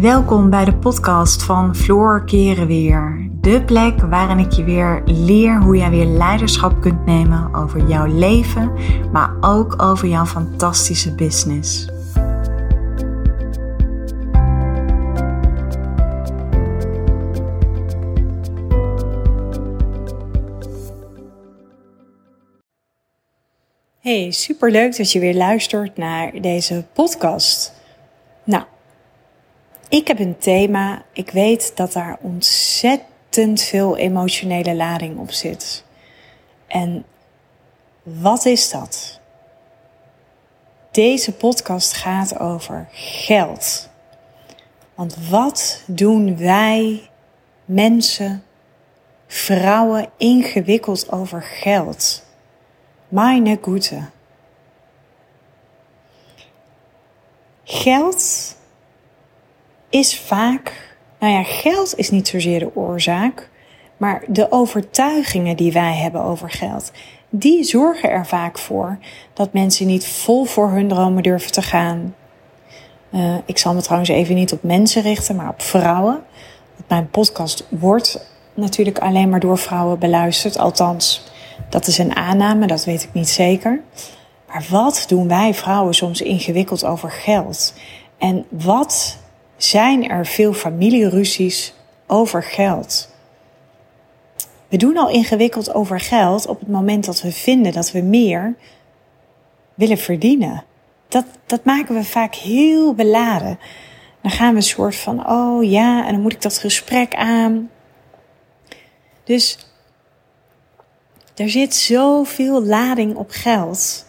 Welkom bij de podcast van Floor Keren Weer. De plek waarin ik je weer leer hoe jij weer leiderschap kunt nemen over jouw leven, maar ook over jouw fantastische business. Hey, superleuk dat je weer luistert naar deze podcast. Nou, ik heb een thema. Ik weet dat daar ontzettend veel emotionele lading op zit. En wat is dat? Deze podcast gaat over geld. Want wat doen wij mensen, vrouwen, ingewikkeld over geld? Meine Gute. Geld is vaak, nou ja, geld is niet zozeer de oorzaak, maar de overtuigingen die wij hebben over geld, die zorgen er vaak voor dat mensen niet vol voor hun dromen durven te gaan. Uh, ik zal me trouwens even niet op mensen richten, maar op vrouwen. mijn podcast wordt natuurlijk alleen maar door vrouwen beluisterd. Althans, dat is een aanname, dat weet ik niet zeker. Maar wat doen wij vrouwen soms ingewikkeld over geld? En wat zijn er veel familieruzies over geld? We doen al ingewikkeld over geld op het moment dat we vinden dat we meer willen verdienen. Dat, dat maken we vaak heel beladen. Dan gaan we een soort van, oh ja, en dan moet ik dat gesprek aan. Dus er zit zoveel lading op geld.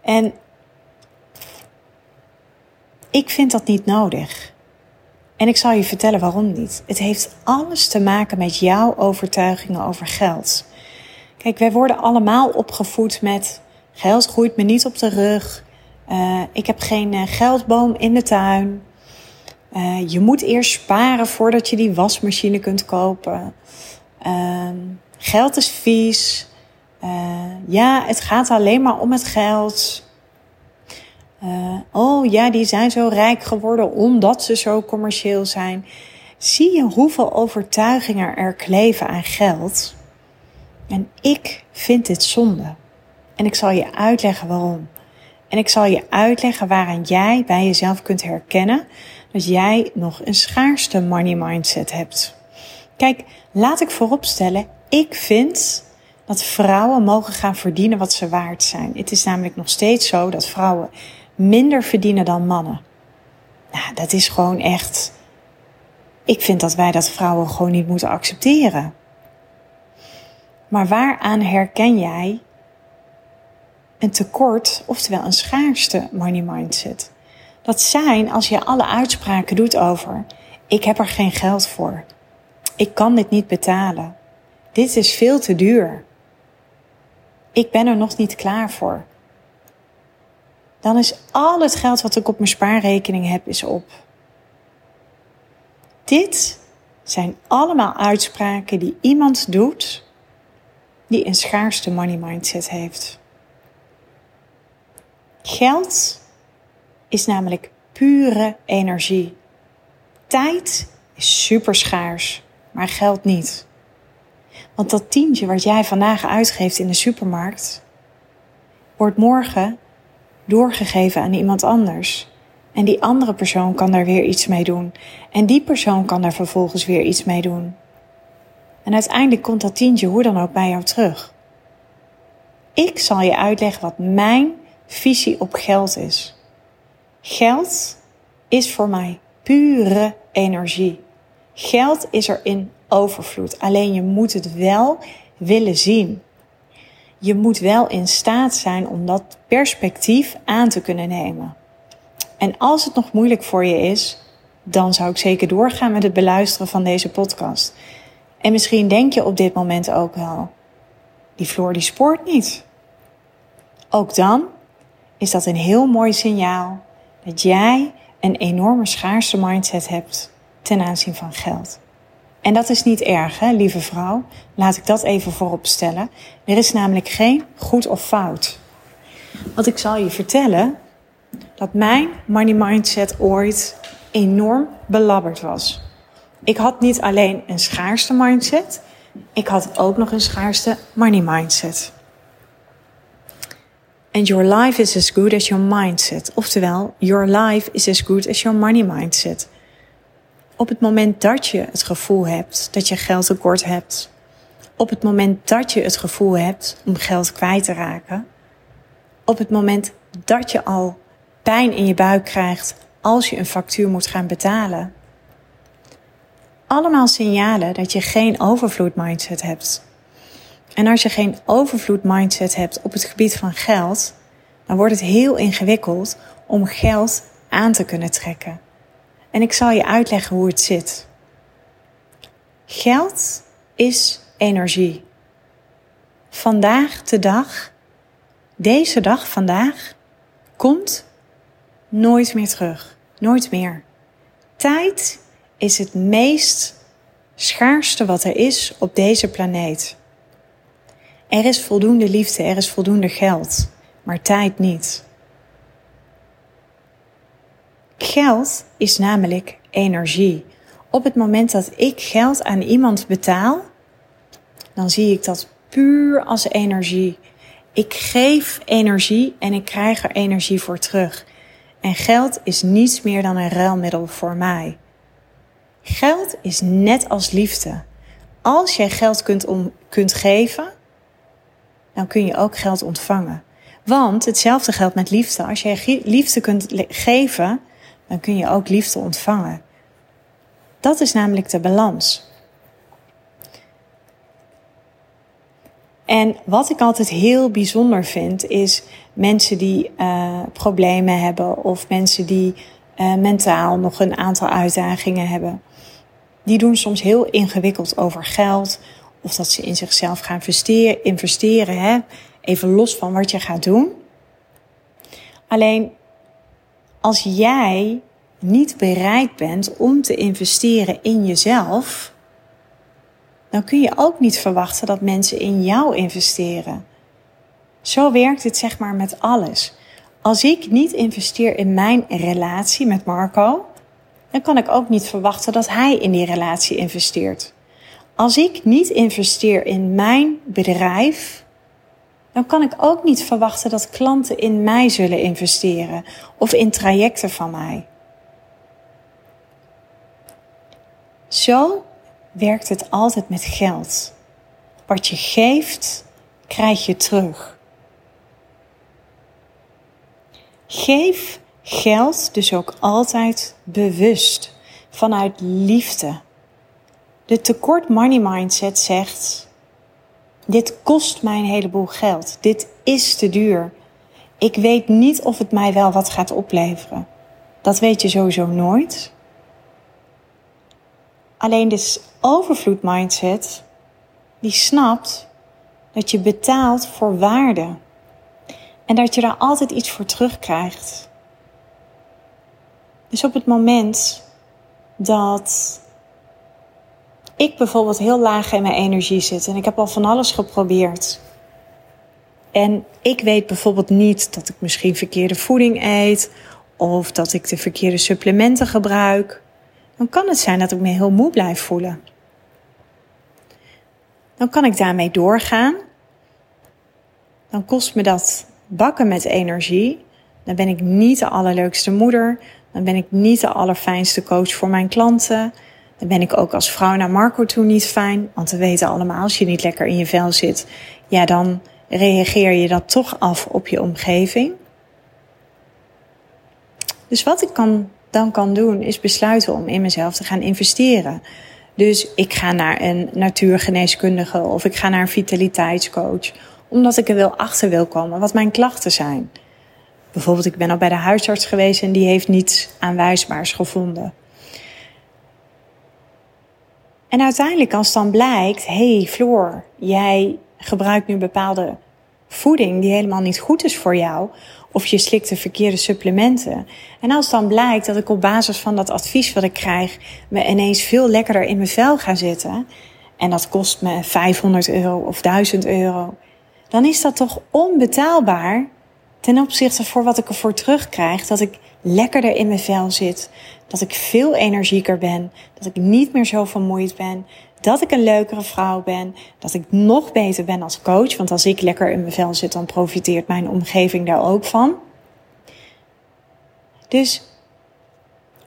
En ik vind dat niet nodig. En ik zal je vertellen waarom niet. Het heeft alles te maken met jouw overtuigingen over geld. Kijk, wij worden allemaal opgevoed met geld groeit me niet op de rug. Uh, ik heb geen uh, geldboom in de tuin. Uh, je moet eerst sparen voordat je die wasmachine kunt kopen. Ehm, geld is vies. ja, het gaat alleen maar om het geld. Uh, oh ja, die zijn zo rijk geworden omdat ze zo commercieel zijn. Zie je hoeveel overtuigingen er kleven aan geld? En ik vind dit zonde. En ik zal je uitleggen waarom. En ik zal je uitleggen waaraan jij bij jezelf kunt herkennen dat jij nog een schaarste money mindset hebt. Kijk, laat ik vooropstellen, ik vind dat vrouwen mogen gaan verdienen wat ze waard zijn. Het is namelijk nog steeds zo dat vrouwen minder verdienen dan mannen. Nou, dat is gewoon echt. Ik vind dat wij dat vrouwen gewoon niet moeten accepteren. Maar waaraan herken jij een tekort, oftewel een schaarste money mindset? Dat zijn als je alle uitspraken doet over: ik heb er geen geld voor. Ik kan dit niet betalen. Dit is veel te duur. Ik ben er nog niet klaar voor dan is al het geld wat ik op mijn spaarrekening heb, is op. Dit zijn allemaal uitspraken die iemand doet die een schaarste money mindset heeft. Geld is namelijk pure energie. Tijd is super schaars, maar geld niet. Want dat tientje wat jij vandaag uitgeeft in de supermarkt, wordt morgen doorgegeven aan iemand anders. En die andere persoon kan daar weer iets mee doen. En die persoon kan daar vervolgens weer iets mee doen. En uiteindelijk komt dat tientje hoe dan ook bij jou terug. Ik zal je uitleggen wat mijn visie op geld is. Geld is voor mij pure energie. Geld is er in overvloed. Alleen je moet het wel willen zien je moet wel in staat zijn om dat perspectief aan te kunnen nemen. En als het nog moeilijk voor je is, dan zou ik zeker doorgaan met het beluisteren van deze podcast. En misschien denk je op dit moment ook wel, die Floor die spoort niet. Ook dan is dat een heel mooi signaal dat jij een enorme schaarste mindset hebt ten aanzien van geld. En dat is niet erg, hè, lieve vrouw. Laat ik dat even voorop stellen. Er is namelijk geen goed of fout. Want ik zal je vertellen dat mijn money mindset ooit enorm belabberd was. Ik had niet alleen een schaarste mindset, ik had ook nog een schaarste money mindset. And your life is as good as your mindset. Oftewel, your life is as good as your money mindset. Op het moment dat je het gevoel hebt dat je geld tekort hebt, op het moment dat je het gevoel hebt om geld kwijt te raken, op het moment dat je al pijn in je buik krijgt als je een factuur moet gaan betalen. Allemaal signalen dat je geen overvloed mindset hebt. En als je geen overvloed mindset hebt op het gebied van geld, dan wordt het heel ingewikkeld om geld aan te kunnen trekken. En ik zal je uitleggen hoe het zit. Geld is energie. Vandaag de dag, deze dag vandaag, komt nooit meer terug. Nooit meer. Tijd is het meest schaarste wat er is op deze planeet. Er is voldoende liefde, er is voldoende geld, maar tijd niet. Geld is namelijk energie. Op het moment dat ik geld aan iemand betaal, dan zie ik dat puur als energie. Ik geef energie en ik krijg er energie voor terug. En geld is niets meer dan een ruilmiddel voor mij. Geld is net als liefde. Als jij geld kunt, om, kunt geven, dan kun je ook geld ontvangen. Want hetzelfde geldt met liefde. Als jij liefde kunt geven, dan kun je ook liefde ontvangen. Dat is namelijk de balans. En wat ik altijd heel bijzonder vind, is mensen die uh, problemen hebben of mensen die uh, mentaal nog een aantal uitdagingen hebben. Die doen soms heel ingewikkeld over geld of dat ze in zichzelf gaan investeren. investeren hè? Even los van wat je gaat doen. Alleen als jij niet bereid bent om te investeren in jezelf, dan kun je ook niet verwachten dat mensen in jou investeren. Zo werkt het zeg maar met alles. Als ik niet investeer in mijn relatie met Marco, dan kan ik ook niet verwachten dat hij in die relatie investeert. Als ik niet investeer in mijn bedrijf, dan kan ik ook niet verwachten dat klanten in mij zullen investeren of in trajecten van mij. Zo werkt het altijd met geld. Wat je geeft, krijg je terug. Geef geld dus ook altijd bewust, vanuit liefde. De tekort money mindset zegt: Dit kost mij een heleboel geld. Dit is te duur. Ik weet niet of het mij wel wat gaat opleveren. Dat weet je sowieso nooit. Alleen de overvloed mindset, die snapt dat je betaalt voor waarde. En dat je daar altijd iets voor terugkrijgt. Dus op het moment dat ik bijvoorbeeld heel laag in mijn energie zit en ik heb al van alles geprobeerd. En ik weet bijvoorbeeld niet dat ik misschien verkeerde voeding eet of dat ik de verkeerde supplementen gebruik dan kan het zijn dat ik me heel moe blijf voelen. Dan kan ik daarmee doorgaan. Dan kost me dat bakken met energie. Dan ben ik niet de allerleukste moeder. Dan ben ik niet de allerfijnste coach voor mijn klanten. Ben ik ook als vrouw naar Marco toe niet fijn. Want we weten allemaal, als je niet lekker in je vel zit, ja, dan reageer je dat toch af op je omgeving. Dus wat ik kan dan kan doen, is besluiten om in mezelf te gaan investeren. Dus ik ga naar een natuurgeneeskundige of ik ga naar een vitaliteitscoach, omdat ik er wel achter wil komen wat mijn klachten zijn. Bijvoorbeeld, ik ben al bij de huisarts geweest en die heeft niets aanwijsbaars gevonden. En uiteindelijk, als dan blijkt, hey Floor, jij gebruikt nu bepaalde voeding die helemaal niet goed is voor jou, of je slikt de verkeerde supplementen. En als dan blijkt dat ik op basis van dat advies wat ik krijg me ineens veel lekkerder in mijn vel ga zitten, en dat kost me 500 euro of 1000 euro, dan is dat toch onbetaalbaar ten opzichte voor wat ik ervoor terugkrijg, dat ik lekkerder in mijn vel zit, dat ik veel energieker ben, dat ik niet meer zo vermoeid ben, dat ik een leukere vrouw ben, dat ik nog beter ben als coach, want als ik lekker in mijn vel zit, dan profiteert mijn omgeving daar ook van. Dus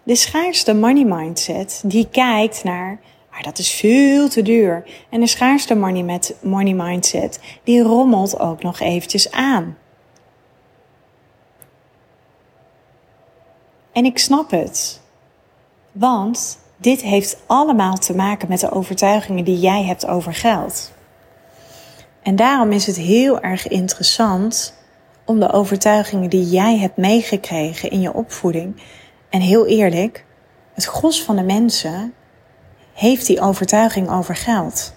de schaarste money mindset, die kijkt naar, maar dat is veel te duur. En de schaarste money, money mindset, die rommelt ook nog eventjes aan. En ik snap het. Want dit heeft allemaal te maken met de overtuigingen die jij hebt over geld. En daarom is het heel erg interessant om de overtuigingen die jij hebt meegekregen in je opvoeding. En heel eerlijk, het gros van de mensen heeft die overtuiging over geld.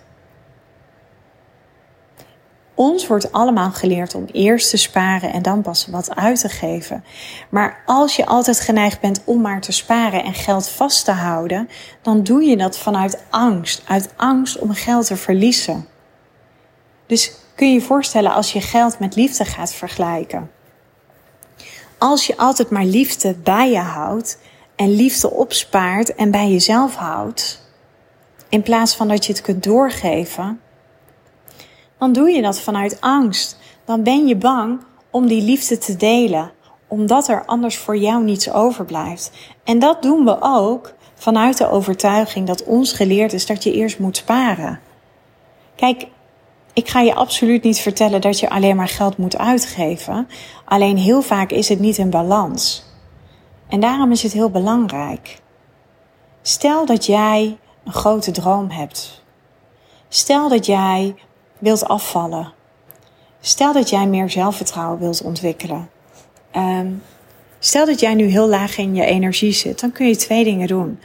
Ons wordt allemaal geleerd om eerst te sparen en dan pas wat uit te geven. Maar als je altijd geneigd bent om maar te sparen en geld vast te houden, dan doe je dat vanuit angst. Uit angst om geld te verliezen. Dus kun je je voorstellen als je geld met liefde gaat vergelijken. Als je altijd maar liefde bij je houdt en liefde opspaart en bij jezelf houdt, in plaats van dat je het kunt doorgeven, dan doe je dat vanuit angst. Dan ben je bang om die liefde te delen, omdat er anders voor jou niets overblijft. En dat doen we ook vanuit de overtuiging dat ons geleerd is dat je eerst moet sparen. Kijk, ik ga je absoluut niet vertellen dat je alleen maar geld moet uitgeven. Alleen heel vaak is het niet in balans. En daarom is het heel belangrijk. Stel dat jij een grote droom hebt. Stel dat jij wilt afvallen. Stel dat jij meer zelfvertrouwen wilt ontwikkelen. Um, stel dat jij nu heel laag in je energie zit, dan kun je twee dingen doen.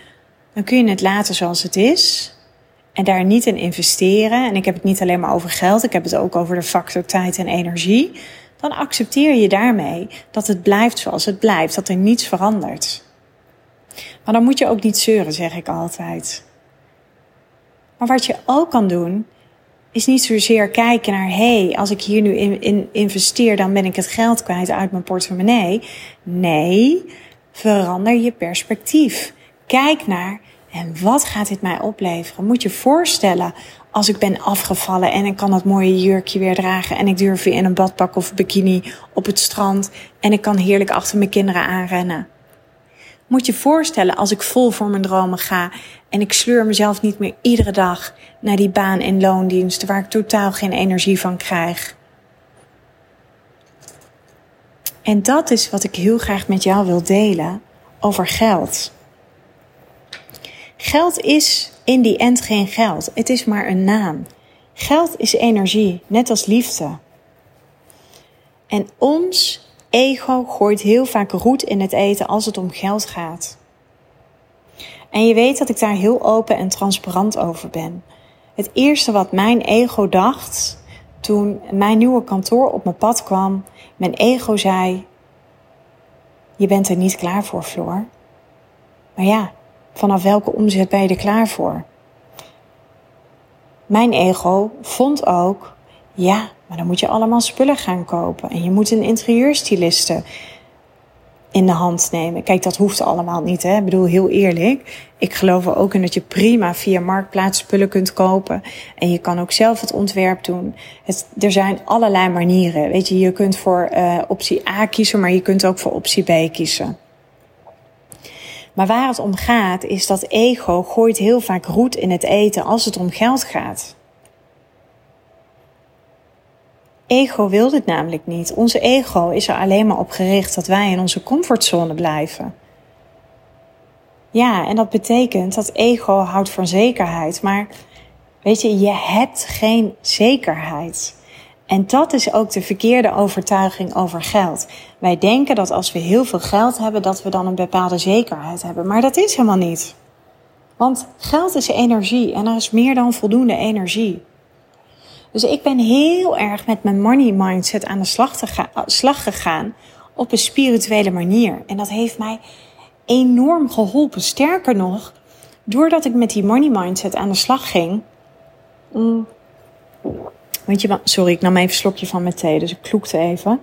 Dan kun je het laten zoals het is en daar niet in investeren. En ik heb het niet alleen maar over geld, ik heb het ook over de factor tijd en energie. Dan accepteer je daarmee dat het blijft zoals het blijft, dat er niets verandert. Maar dan moet je ook niet zeuren, zeg ik altijd. Maar wat je ook kan doen, is niet zozeer kijken naar, hé, hey, als ik hier nu in, in investeer, dan ben ik het geld kwijt uit mijn portemonnee. Nee, verander je perspectief. Kijk naar, en wat gaat dit mij opleveren? Moet je voorstellen, als ik ben afgevallen en ik kan dat mooie jurkje weer dragen en ik durf weer in een badpak of bikini op het strand en ik kan heerlijk achter mijn kinderen aanrennen. Moet je voorstellen als ik vol voor mijn dromen ga en ik sleur mezelf niet meer iedere dag naar die baan in loondienst waar ik totaal geen energie van krijg. En dat is wat ik heel graag met jou wil delen over geld. Geld is in die end geen geld. Het is maar een naam. Geld is energie, net als liefde. En ons ego gooit heel vaak roet in het eten als het om geld gaat. En je weet dat ik daar heel open en transparant over ben. Het eerste wat mijn ego dacht toen mijn nieuwe kantoor op mijn pad kwam, mijn ego zei: Je bent er niet klaar voor, Floor. Maar ja, vanaf welke omzet ben je er klaar voor? Mijn ego vond ook: Ja, maar dan moet je allemaal spullen gaan kopen en je moet een interieurstyliste in de hand nemen. Kijk, dat hoeft allemaal niet. Hè? Ik bedoel, heel eerlijk. Ik geloof er ook in dat je prima via Marktplaats spullen kunt kopen. En je kan ook zelf het ontwerp doen. Het, er zijn allerlei manieren. Weet je, je kunt voor uh, optie A kiezen, maar je kunt ook voor optie B kiezen. Maar waar het om gaat, is dat ego gooit heel vaak roet in het eten als het om geld gaat. Ego wil dit namelijk niet. Onze ego is er alleen maar op gericht dat wij in onze comfortzone blijven. Ja, en dat betekent dat ego houdt van zekerheid. Maar weet je, je hebt geen zekerheid. En dat is ook de verkeerde overtuiging over geld. Wij denken dat als we heel veel geld hebben, dat we dan een bepaalde zekerheid hebben. Maar dat is helemaal niet. Want geld is energie en er is meer dan voldoende energie. Dus ik ben heel erg met mijn money mindset aan de slag, te ga, slag gegaan op een spirituele manier. En dat heeft mij enorm geholpen. Sterker nog, doordat ik met die money mindset aan de slag ging. Mm, weet je, sorry, ik nam even een slokje van mijn thee, dus ik kloekte even.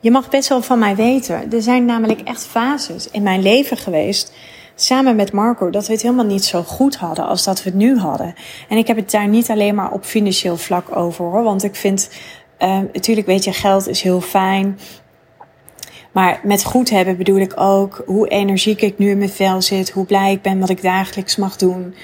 Je mag best wel van mij weten. Er zijn namelijk echt fases in mijn leven geweest. Samen met Marco, dat we het helemaal niet zo goed hadden als dat we het nu hadden. En ik heb het daar niet alleen maar op financieel vlak over hoor. Want ik vind, uh, natuurlijk weet je, geld is heel fijn. Maar met goed hebben bedoel ik ook hoe energiek ik nu in mijn vel zit, hoe blij ik ben wat ik dagelijks mag doen.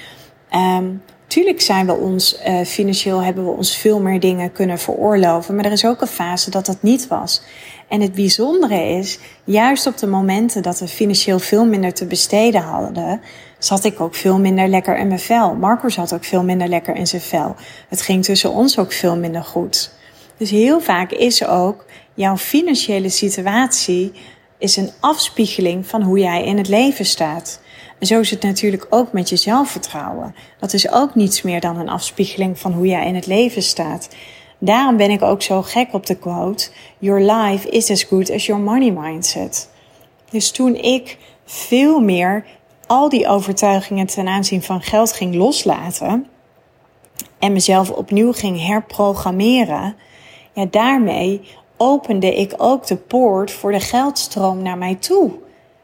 Um, tuurlijk zijn we ons uh, financieel hebben we ons veel meer dingen kunnen veroorloven, maar er is ook een fase dat dat niet was. En het bijzondere is, juist op de momenten dat we financieel veel minder te besteden hadden, zat ik ook veel minder lekker in mijn vel. Marco zat ook veel minder lekker in zijn vel. Het ging tussen ons ook veel minder goed. Dus heel vaak is ook jouw financiële situatie is een afspiegeling van hoe jij in het leven staat. En zo is het natuurlijk ook met je zelfvertrouwen. Dat is ook niets meer dan een afspiegeling van hoe jij in het leven staat. Daarom ben ik ook zo gek op de quote: Your life is as good as your money mindset. Dus toen ik veel meer al die overtuigingen ten aanzien van geld ging loslaten en mezelf opnieuw ging herprogrammeren, ja, daarmee opende ik ook de poort voor de geldstroom naar mij toe.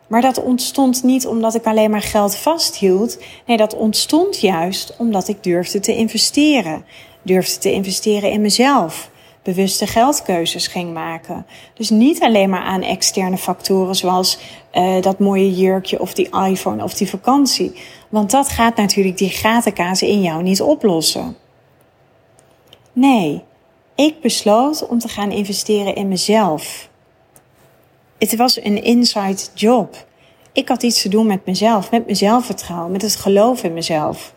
Maar dat ontstond niet omdat ik alleen maar geld vasthield. Nee, dat ontstond juist omdat ik durfde te investeren. Durfde te investeren in mezelf. Bewuste geldkeuzes ging maken. Dus niet alleen maar aan externe factoren zoals uh, dat mooie jurkje of die iPhone of die vakantie. Want dat gaat natuurlijk die gatenkazen in jou niet oplossen. Nee, ik besloot om te gaan investeren in mezelf. Het was een inside job. Ik had iets te doen met mezelf, met mijn zelfvertrouwen, met het geloof in mezelf.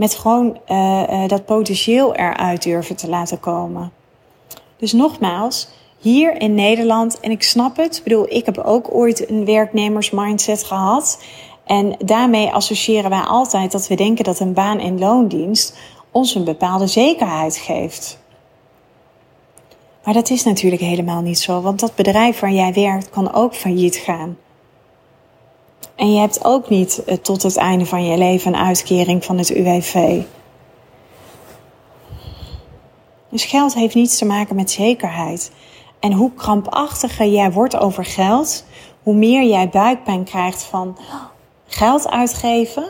Met gewoon uh, uh, dat potentieel eruit durven te laten komen. Dus nogmaals, hier in Nederland, en ik snap het, ik bedoel, ik heb ook ooit een werknemersmindset gehad. En daarmee associëren wij altijd dat we denken dat een baan in loondienst ons een bepaalde zekerheid geeft. Maar dat is natuurlijk helemaal niet zo, want dat bedrijf waar jij werkt kan ook failliet gaan. En je hebt ook niet eh, tot het einde van je leven een uitkering van het UWV. Dus geld heeft niets te maken met zekerheid. En hoe krampachtiger jij wordt over geld, hoe meer jij buikpijn krijgt van geld uitgeven.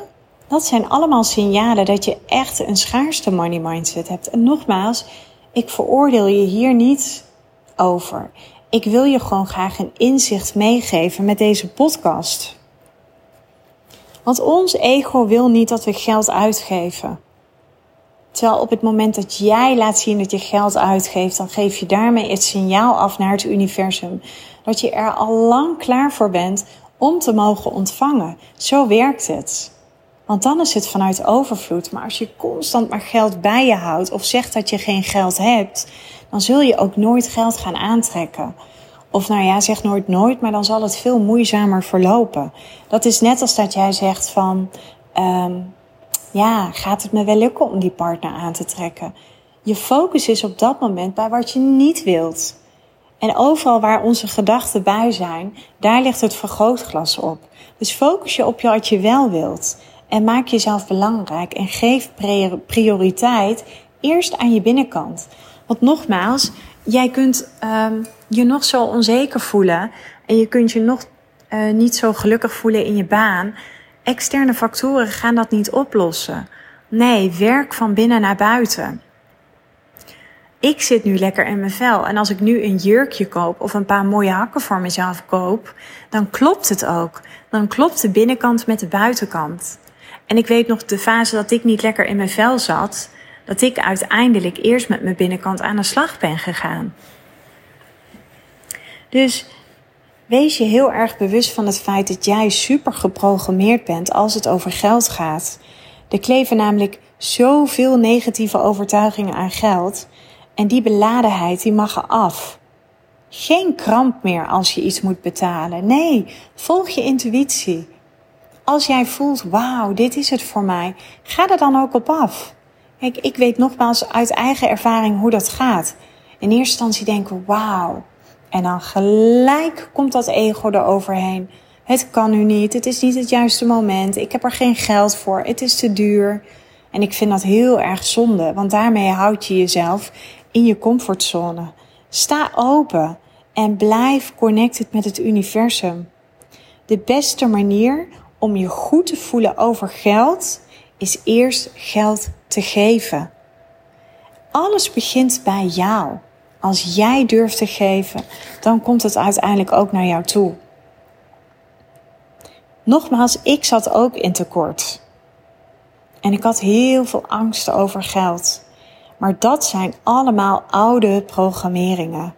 Dat zijn allemaal signalen dat je echt een schaarste money mindset hebt. En nogmaals, ik veroordeel je hier niet over. Ik wil je gewoon graag een inzicht meegeven met deze podcast. Want ons ego wil niet dat we geld uitgeven. Terwijl op het moment dat jij laat zien dat je geld uitgeeft, dan geef je daarmee het signaal af naar het universum dat je er al lang klaar voor bent om te mogen ontvangen. Zo werkt het. Want dan is het vanuit overvloed. Maar als je constant maar geld bij je houdt of zegt dat je geen geld hebt, dan zul je ook nooit geld gaan aantrekken. Of nou ja, zeg nooit nooit, maar dan zal het veel moeizamer verlopen. Dat is net als dat jij zegt van, um, ja, gaat het me wel lukken om die partner aan te trekken? Je focus is op dat moment bij wat je niet wilt. En overal waar onze gedachten bij zijn, daar ligt het vergrootglas op. Dus focus je op wat je wel wilt. En maak jezelf belangrijk en geef prioriteit eerst aan je binnenkant. Want nogmaals, jij kunt um, je nog zo onzeker voelen en je kunt je nog uh, niet zo gelukkig voelen in je baan. Externe factoren gaan dat niet oplossen. Nee, werk van binnen naar buiten. Ik zit nu lekker in mijn vel en als ik nu een jurkje koop of een paar mooie hakken voor mezelf koop, dan klopt het ook. Dan klopt de binnenkant met de buitenkant. En ik weet nog de fase dat ik niet lekker in mijn vel zat, dat ik uiteindelijk eerst met mijn binnenkant aan de slag ben gegaan. Dus wees je heel erg bewust van het feit dat jij super geprogrammeerd bent als het over geld gaat. Er kleven namelijk zoveel negatieve overtuigingen aan geld en die beladenheid die mag er af. Geen kramp meer als je iets moet betalen. Nee, volg je intuïtie. Als jij voelt, wauw, dit is het voor mij, ga er dan ook op af. Kijk, ik weet nogmaals uit eigen ervaring hoe dat gaat. In eerste instantie denken, wauw. En dan gelijk komt dat ego eroverheen. Het kan nu niet, het is niet het juiste moment, ik heb er geen geld voor, het is te duur. En ik vind dat heel erg zonde, want daarmee houd je jezelf in je comfortzone. Sta open en blijf connected met het universum. De beste manier om je goed te voelen over geld is eerst geld te geven. Alles begint bij jou. Als jij durft te geven, dan komt het uiteindelijk ook naar jou toe. Nogmaals, ik zat ook in tekort. En ik had heel veel angsten over geld. Maar dat zijn allemaal oude programmeringen.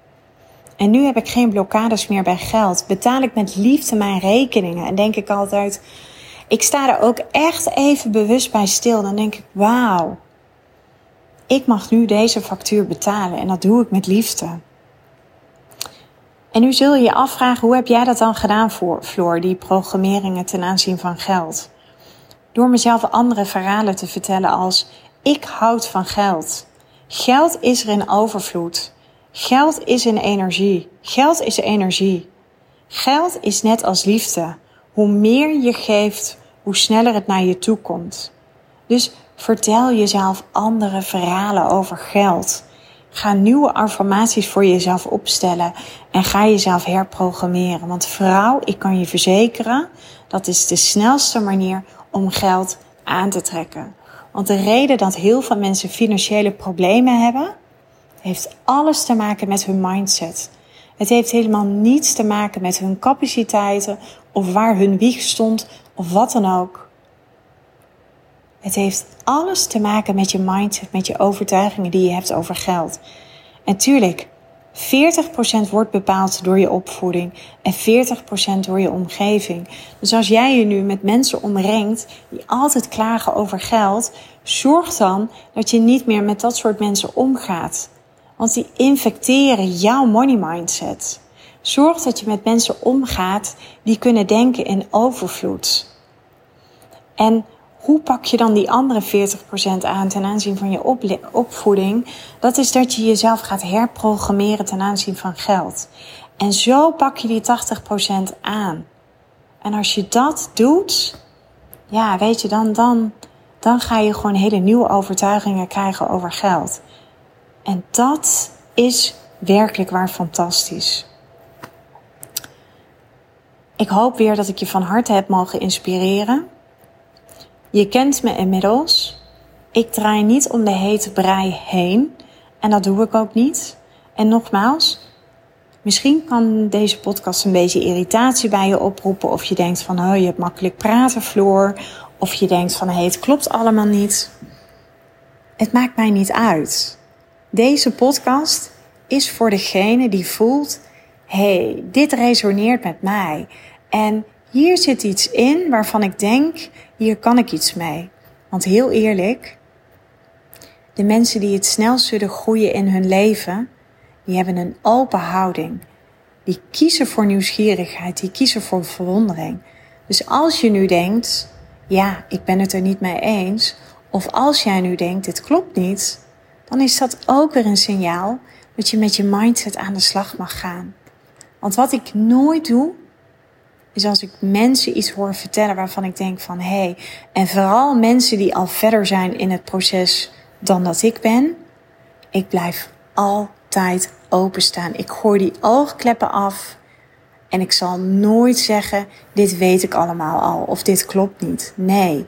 En nu heb ik geen blokkades meer bij geld. Betaal ik met liefde mijn rekeningen. En denk ik altijd, ik sta er ook echt even bewust bij stil. Dan denk ik, wauw, ik mag nu deze factuur betalen. En dat doe ik met liefde. En nu zul je je afvragen, hoe heb jij dat dan gedaan voor Floor, die programmeringen ten aanzien van geld? Door mezelf andere verhalen te vertellen als, ik houd van geld. Geld is er in overvloed. Geld is een energie. Geld is energie. Geld is net als liefde. Hoe meer je geeft, hoe sneller het naar je toe komt. Dus vertel jezelf andere verhalen over geld. Ga nieuwe affirmaties voor jezelf opstellen en ga jezelf herprogrammeren. Want vrouw, ik kan je verzekeren, dat is de snelste manier om geld aan te trekken. Want de reden dat heel veel mensen financiële problemen hebben, heeft alles te maken met hun mindset. Het heeft helemaal niets te maken met hun capaciteiten of waar hun wieg stond of wat dan ook. Het heeft alles te maken met je mindset, met je overtuigingen die je hebt over geld. En tuurlijk, 40% wordt bepaald door je opvoeding en 40% door je omgeving. Dus als jij je nu met mensen omringt die altijd klagen over geld, zorg dan dat je niet meer met dat soort mensen omgaat. Want die infecteren jouw money mindset. Zorg dat je met mensen omgaat die kunnen denken in overvloed. En hoe pak je dan die andere 40% aan ten aanzien van je opvoeding? Dat is dat je jezelf gaat herprogrammeren ten aanzien van geld. En zo pak je die 80% aan. En als je dat doet, ja, weet je, dan, dan, dan ga je gewoon hele nieuwe overtuigingen krijgen over geld. En dat is werkelijk waar fantastisch. Ik hoop weer dat ik je van harte heb mogen inspireren. Je kent me inmiddels. Ik draai niet om de hete brei heen. En dat doe ik ook niet. En nogmaals, misschien kan deze podcast een beetje irritatie bij je oproepen. Of je denkt van, oh, je hebt makkelijk praten, Floor. Of je denkt van, hey, het klopt allemaal niet. Het maakt mij niet uit. Deze podcast is voor degene die voelt: hey, dit resoneert met mij. En hier zit iets in waarvan ik denk: hier kan ik iets mee. Want heel eerlijk, de mensen die het snelst zullen groeien in hun leven, die hebben een open houding. Die kiezen voor nieuwsgierigheid, die kiezen voor verwondering. Dus als je nu denkt, ja, ik ben het er niet mee eens, of als jij nu denkt, dit klopt niet, dan is dat ook weer een signaal dat je met je mindset aan de slag mag gaan. Want wat ik nooit doe, is als ik mensen iets hoor vertellen waarvan ik denk van hé, hey, en vooral mensen die al verder zijn in het proces dan dat ik ben, ik blijf altijd openstaan. Ik gooi die oogkleppen af en ik zal nooit zeggen, dit weet ik allemaal al of dit klopt niet. Nee,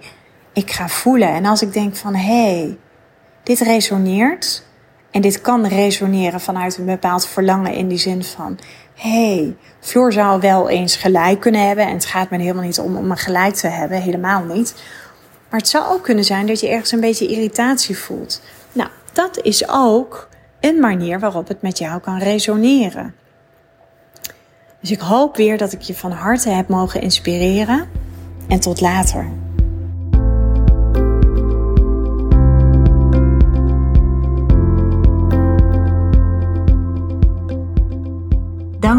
ik ga voelen. En als ik denk van hé, hey, dit resoneert. En dit kan resoneren vanuit een bepaald verlangen in die zin van: hey, Floor zou wel eens gelijk kunnen hebben. En het gaat me helemaal niet om om een gelijk te hebben, helemaal niet. Maar het zou ook kunnen zijn dat je ergens een beetje irritatie voelt. Nou, dat is ook een manier waarop het met jou kan resoneren. Dus ik hoop weer dat ik je van harte heb mogen inspireren. En tot later.